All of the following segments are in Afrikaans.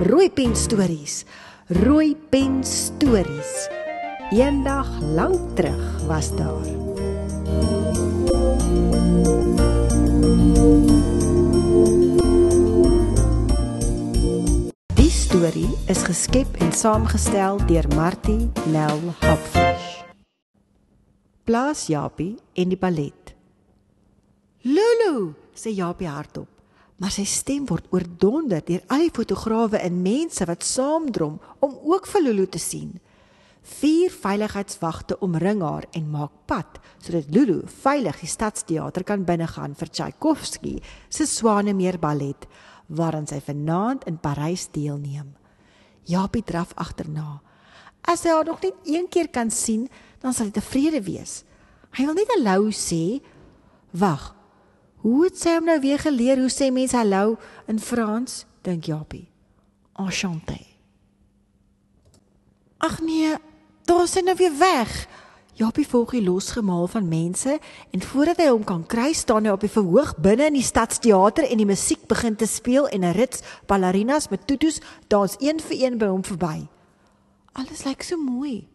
Rooi pen stories. Rooi pen stories. Eendag lank terug was daar. Die storie is geskep en saamgestel deur Martie Nel Hopfish. Plaas Japie en die ballet. Lulu, sê Japie hardop maar sy stem word oordonder deur al die fotograwe en mense wat saamdrom om ook vir Lulu te sien. Vier veiligheidswagte omring haar en maak pad sodat Lulu veilig die stadsteater kan binnegaan vir Tchaikovsky se Swanemeer ballet waaraan sy vanaand in Parys deelneem. Japie draf agterna. As hy haar nog net een keer kan sien, dan sal hy tevrede wees. Hy wil net hallo sê. Wag, Hoe het sy hom nou weer geleer hoe sê mense hallo in Frans? Dink Japie. Enchanté. Ag nee, daar is hy nou weer weg. Japie volg die losgemaal van mense en voordat hy hom kan kry, staan hy op die verhoog binne in die stadsteater en die musiek begin te speel en 'n rits ballerinas met tutus dans een vir een by hom verby. Alles lyk so mooi.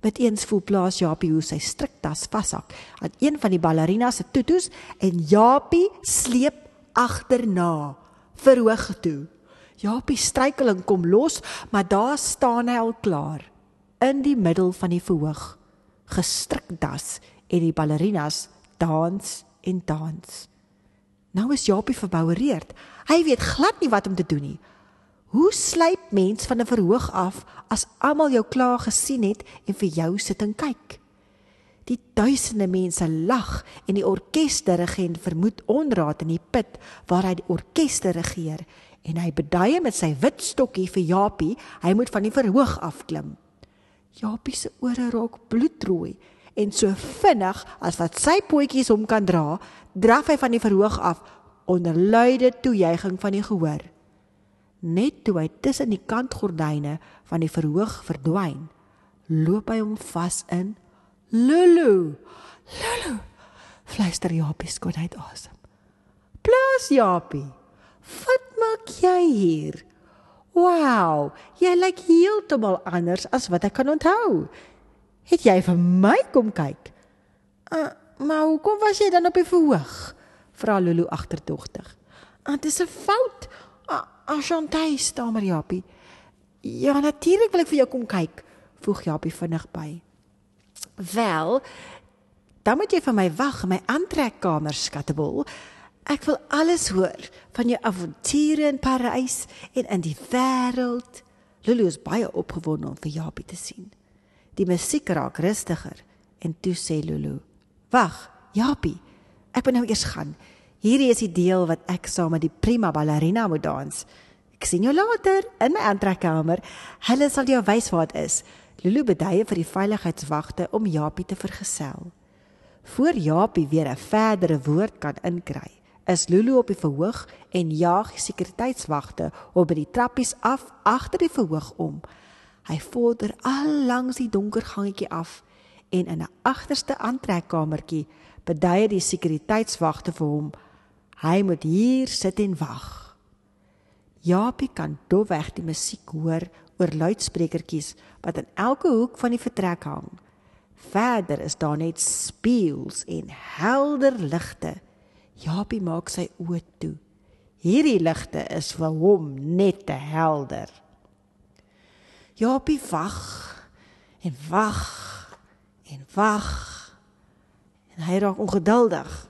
Met eens voel plaas Japie hoe sy striktas vashak aan een van die ballerinas se tutus en Japie sleep agterna verhoog toe. Japie struikel en kom los, maar daar staan hy al klaar in die middel van die verhoog. Gestriktas en die ballerinas dans en dans. Nou is Japie verboureerd. Hy weet glad nie wat om te doen nie. Hoe sluip mens van 'n verhoog af as almal jou klaar gesien het en vir jou sit en kyk? Die duisende mense lag en die orkesdirigent vermoed onraad in die put waar hy die orkes regeer en hy beduie met sy wit stokkie vir Japie, hy moet van die verhoog afklim. Japie se ore raak bloedrooi en so vinnig as wat sy pootjies hom kan dra, draf hy van die verhoog af onder luide toejuiging van die gehoor. Net toe hy tussen die kantgordyne van die verhoog verdwyn, loop hy hom vas in. Lulu! Lulu! Fluister Japie skot uit asem. Plaas Japie. Wat maak jy hier? Wow, jy lyk heeltemal anders as wat ek kan onthou. Het jy vir my kom kyk? Uh, maar hoekom was jy dan op die verhoog? Vra Lulu agterdogtig. Ah, dit is 'n fout. Ashantay stamer Japie. Ja, natuurlik wil ek vir jou kom kyk, voeg Japie vinnig by. Wel, dan moet jy vir my wag in my aantrekkamer, skattebol. Ek wil alles hoor van jou avonture in Parys en in die wêreld. Lulu is baie opgewonde om vir Japie te sien. Die musiek raak rustiger en toe sê Lulu: "Wag, Japie, ek moet nou eers gaan. Hierdie is die deel wat ek saam met die prima ballerina moet dans. Ek sien jou later in my aantrekkamer. Hulle sal jou wys waar dit is. Lulu beduie vir die veiligheidswagte om Japie te vergesel. Voor Japie weer 'n verdere woord kan inkry, is Lulu op die verhoog en jaag die sekuriteitswagte op by die trappies af agter die verhoog om. Hy vorder al langs die donker gangetjie af en in 'n agterste aantrekkamertjie beduie die sekuriteitswagte vir hom Hy moet hier sit en wag. Japie kan dofweg die musiek hoor oor luidsprekertjies wat in elke hoek van die vertrek hang. Verder is daar net spieëls en helder ligte. Japie maak sy oë toe. Hierdie ligte is vir hom net te helder. Japie wag en wag en wag. En hy raak ongeduldig.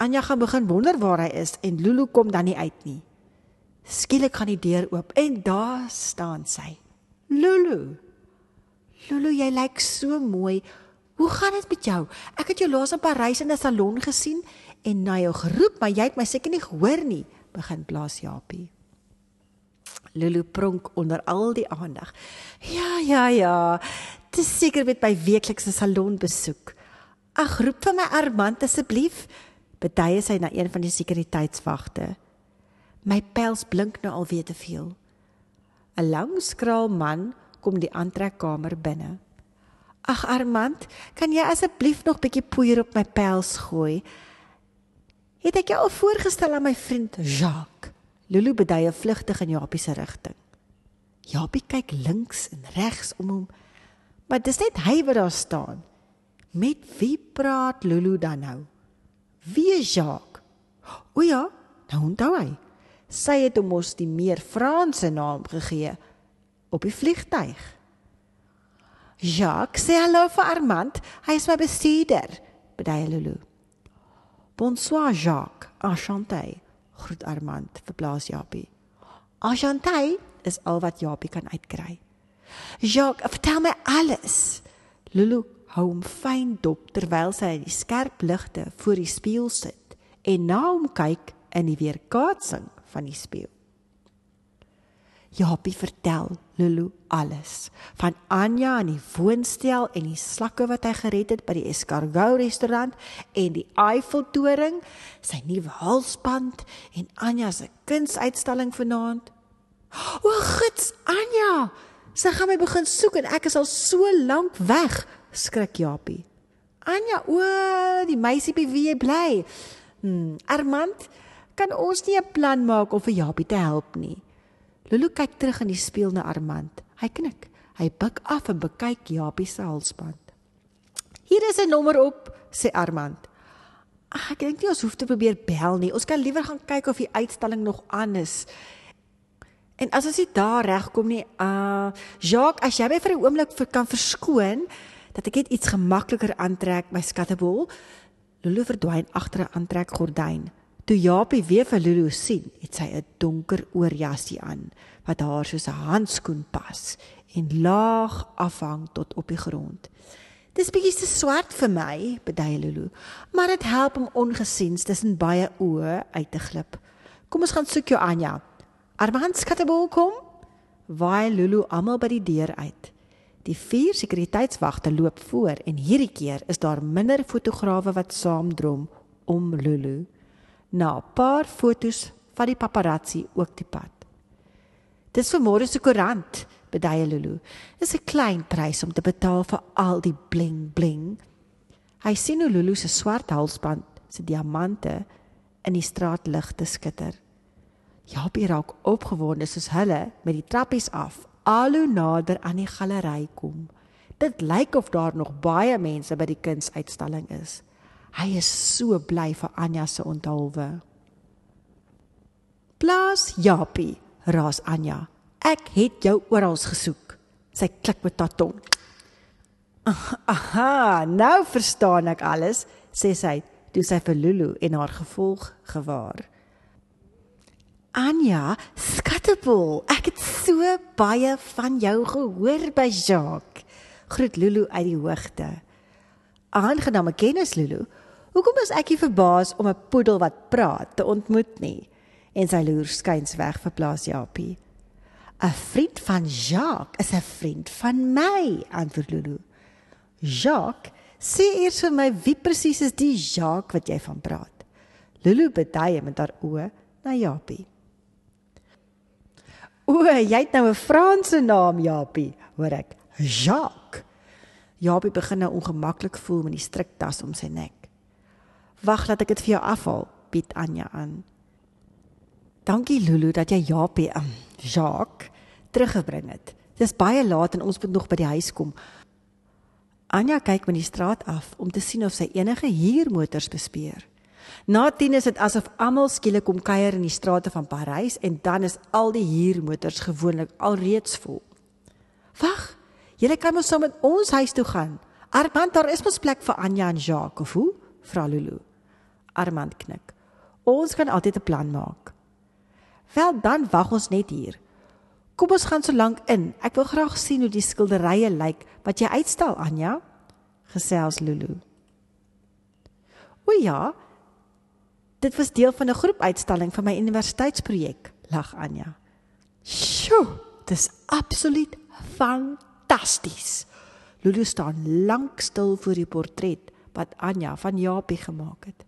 Anja gaan begin wonder waar hy is en Lulu kom dan nie uit nie. Skielik gaan die deur oop en daar staan sy. Lulu. Lulu, jy lyk so mooi. Hoe gaan dit met jou? Ek het jou laas in Parys in 'n salon gesien en na jou geroep, maar jy het my seker nie gehoor nie, begin blaas Japie. Lulu pronk onder al die aandag. Ja, ja, ja. Dis seker met my weeklikse salonbesoek. Ag, roep vir my Armand asseblief. Betuie sy na een van die sekuriteitswagte. My pels blink nou alweer te veel. 'n Lang skraal man kom die aantrekkamer binne. Ag Armand, kan jy asseblief nog bietjie poeier op my pels gooi? Het ek jou al voorgestel aan my vriend Jacques? Lulu beduie vlugtig in Japie se rigting. Japie kyk links en regs om hom, maar dis net hy wat daar staan. Met wie praat Lulu dan nou? Wie is Jacques? O ja, nou onthou hy. Sy het hom mos die meer Franse naam gegee op die vliegtyg. Jacques, sê hallo vir Armand. Hy is my bestuurder, beduie Lulu. Bonsoir Jacques, enchanté, groet Armand vir Blaas Japie. Enchanté is al wat Japie kan uitkry. Jacques, vertel my alles. Lulu hou hom fyn dop terwyl sy in die skerp ligte voor die spieël sit en na hom kyk in die weerkaatsing van die spieël. Japie vertel Lulu alles van Anja en die woonstel en die slakke wat hy gered het by die Escargot restaurant en die Eiffeltoring, sy nuwe halsband en Anja se kunsuitstalling vanaand. O, gits, Anja, sy gaan my begin soek en ek is al so lank weg, skrik Japie. Anja, o, die meisie by wie jy bly. Hm, Armand, kan ons nie 'n plan maak om vir Japie te help nie? Lulu kyk terug in die spieël na Armand. Hy knik. Hy buig af en bekyk Japie se halsband. Hier is 'n nommer op, sê Armand. Ag, ek dink nie ons hoef te probeer bel nie. Ons kan liewer gaan kyk of die uitstalling nog aan is. En as ons nie daar regkom nie, uh Jacques, as jy my vir 'n oomblik vir kan verskoon dat ek net iets gemakliker aantrek my skattebol. Lulu verdwyn agter 'n aantrekgordyn. Toe Japie weer vir Lulu sien, het sy 'n donker oorjasie aan wat haar soos 'n handskoen pas en laag afhang tot op die grond. Dis bietjie te swart vir my, beduie Lulu, maar dit help om ongesiens tussen baie oë uit te glip. Kom ons gaan soek jou Anja. Armand skattebol kom. Waai Lulu almal by die deur uit. Die vier sekuriteitswagte loop voor en hierdie keer is daar minder fotograwe wat saamdrom om Lulu na 'n paar fotos van die paparazzi ook die pad. Dis vir môre se koerant, beduie Lulu. Dis 'n klein prys om te betaal vir al die bling bling. Hy sien hoe Lulu se swart halsband, se diamante in die straatligte skitter. Japie raak opgewonde soos hulle met die trappies af al hoe nader aan die galery kom. Dit lyk of daar nog baie mense by die kunsuitstalling is. Hy is so bly vir Anja se onthulwe. Plaas Japie, raas Anja. Ek het jou oral gesoek. Sy klik met haar tong. Aha, nou verstaan ek alles, sê sy toe sy vir Lulu en haar gevolg gewaar. Anja, skattebol, ek het so baie van jou gehoor by Jacques. Groet Lulu uit die hoogte. Aangename kennis Lulu. Hoekom is ek hier verbaas om 'n poedel wat praat te ontmoet nie? En sy loer skuins weg vir plaas Japie. 'n Vriend van Jacques is 'n vriend van my, antwoord Lulu. Jacques, sê eers vir my wie presies is die Jacques wat jy van praat? Lulu betuie met haar oë na Japie. O, jy het nou 'n Franse naam, Japie, hoor ek. Jacques. Japie begin nou ongemaklik voel met die striktas om sy nek. Wag, laat ek dit vir jou afhaal, bied Anja aan. Dankie Lulu dat jy Japie, um, Jacques, teruggebring het. Dis baie laat en ons moet nog by die huis kom. Anja kyk met die straat af om te sien of sy enige huurmotors bespeer. Na 10 is dit asof almal skielik kom kuier in die strate van Parys en dan is al die huurmotors gewoonlik alreeds vol. Wag, julle kan mos saam met ons huis toe gaan. Armand, daar is mos plek vir Anja en Jacques, of hoe? Vra Lulu. Armand knik. Ons kan altyd 'n plan maak. Wel dan wag ons net hier. Kom ons gaan so lank in. Ek wil graag sien hoe die skilderye lyk wat jy uitstal, Anja. Gesels Lulu. O ja. Dit was deel van 'n groepuitstalling van my universiteitsprojek, lag Anja. Sjoe. Dis absoluut fantasties. Lulu staan lank stil voor die portret wat Anja van Japie gemaak het.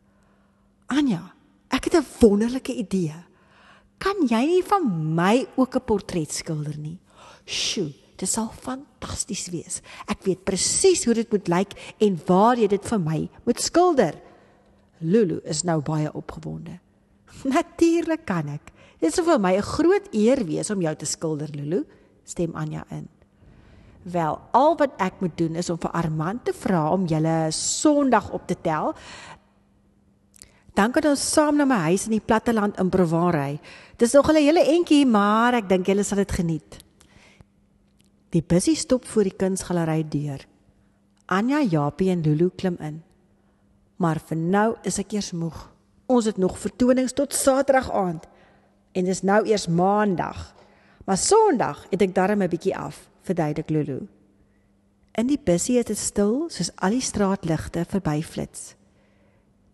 Anja, ek het 'n wonderlike idee. Kan jy nie van my ook 'n portret skilder nie? Sjoe, dit sal fantasties wees. Ek weet presies hoe dit moet lyk en waar jy dit vir my moet skilder. Lulu is nou baie opgewonde. Natuurlik kan ek. Dit sou vir my 'n groot eer wees om jou te skilder, Lulu, stem Anja in. Wel, al wat ek moet doen is om vir Armand te vra om julle Sondag op te tel. Dan kan ons saam na my huis in die platteland in Provence ry. Dis nog 'n hele entjie, maar ek dink julle sal dit geniet. Die busie stop voor die kunsgalery deur. Anja, Japie en Lulu klim in. Maar vir nou is ek eers moeg. Ons het nog vertonings tot Saterdag aand en dis nou eers Maandag. Maar Sondag het ek darm 'n bietjie af verduidelik Lulu. In die busie is dit stil soos al die straatligte verbyflits.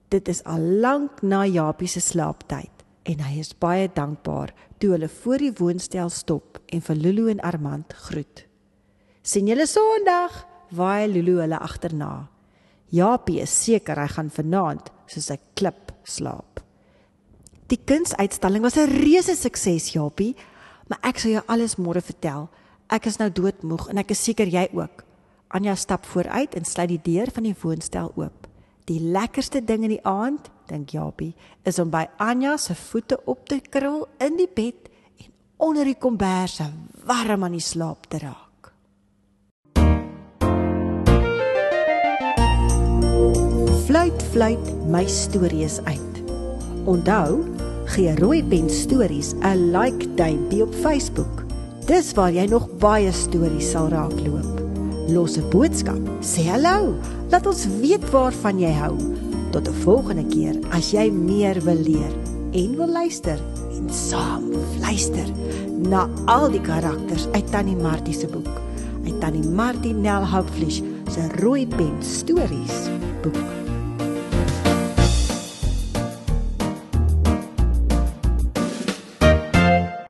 Dit is al lank na Japie se slaaptyd en hy is baie dankbaar toe hulle voor die woonstel stop en vir Lulu en Armand groet. Sien julle Sondag, waai Lulu hulle agterna. Japie is seker hy gaan vanaand soos 'n klip slaap. Die kunsuitstalling was 'n reuse sukses, Japie, maar ek sal jou alles môre vertel. Ek is nou doodmoeg en ek is seker jy ook. Anja stap vooruit en sluit die deur van die woonstel oop. Die lekkerste ding in die aand, dink Japie, is om by Anja se voete op te krul in die bed en onder die kombers warm aan die slaap te raak. Fluit, fluit, my storie is uit. Onthou, gee Rooi Pen Stories 'n like duimpie op Facebook. Dis waar jy nog baie stories sal raakloop. Los 'n boodskap, sê hallo, laat ons weet waarvan jy hou. Tot 'n volgende keer as jy meer wil leer en wil luister en saam luister na al die karakters uit Tannie Martie se boek. Uit Tannie Martie Nel Houpfleisch se rooi pen stories boek.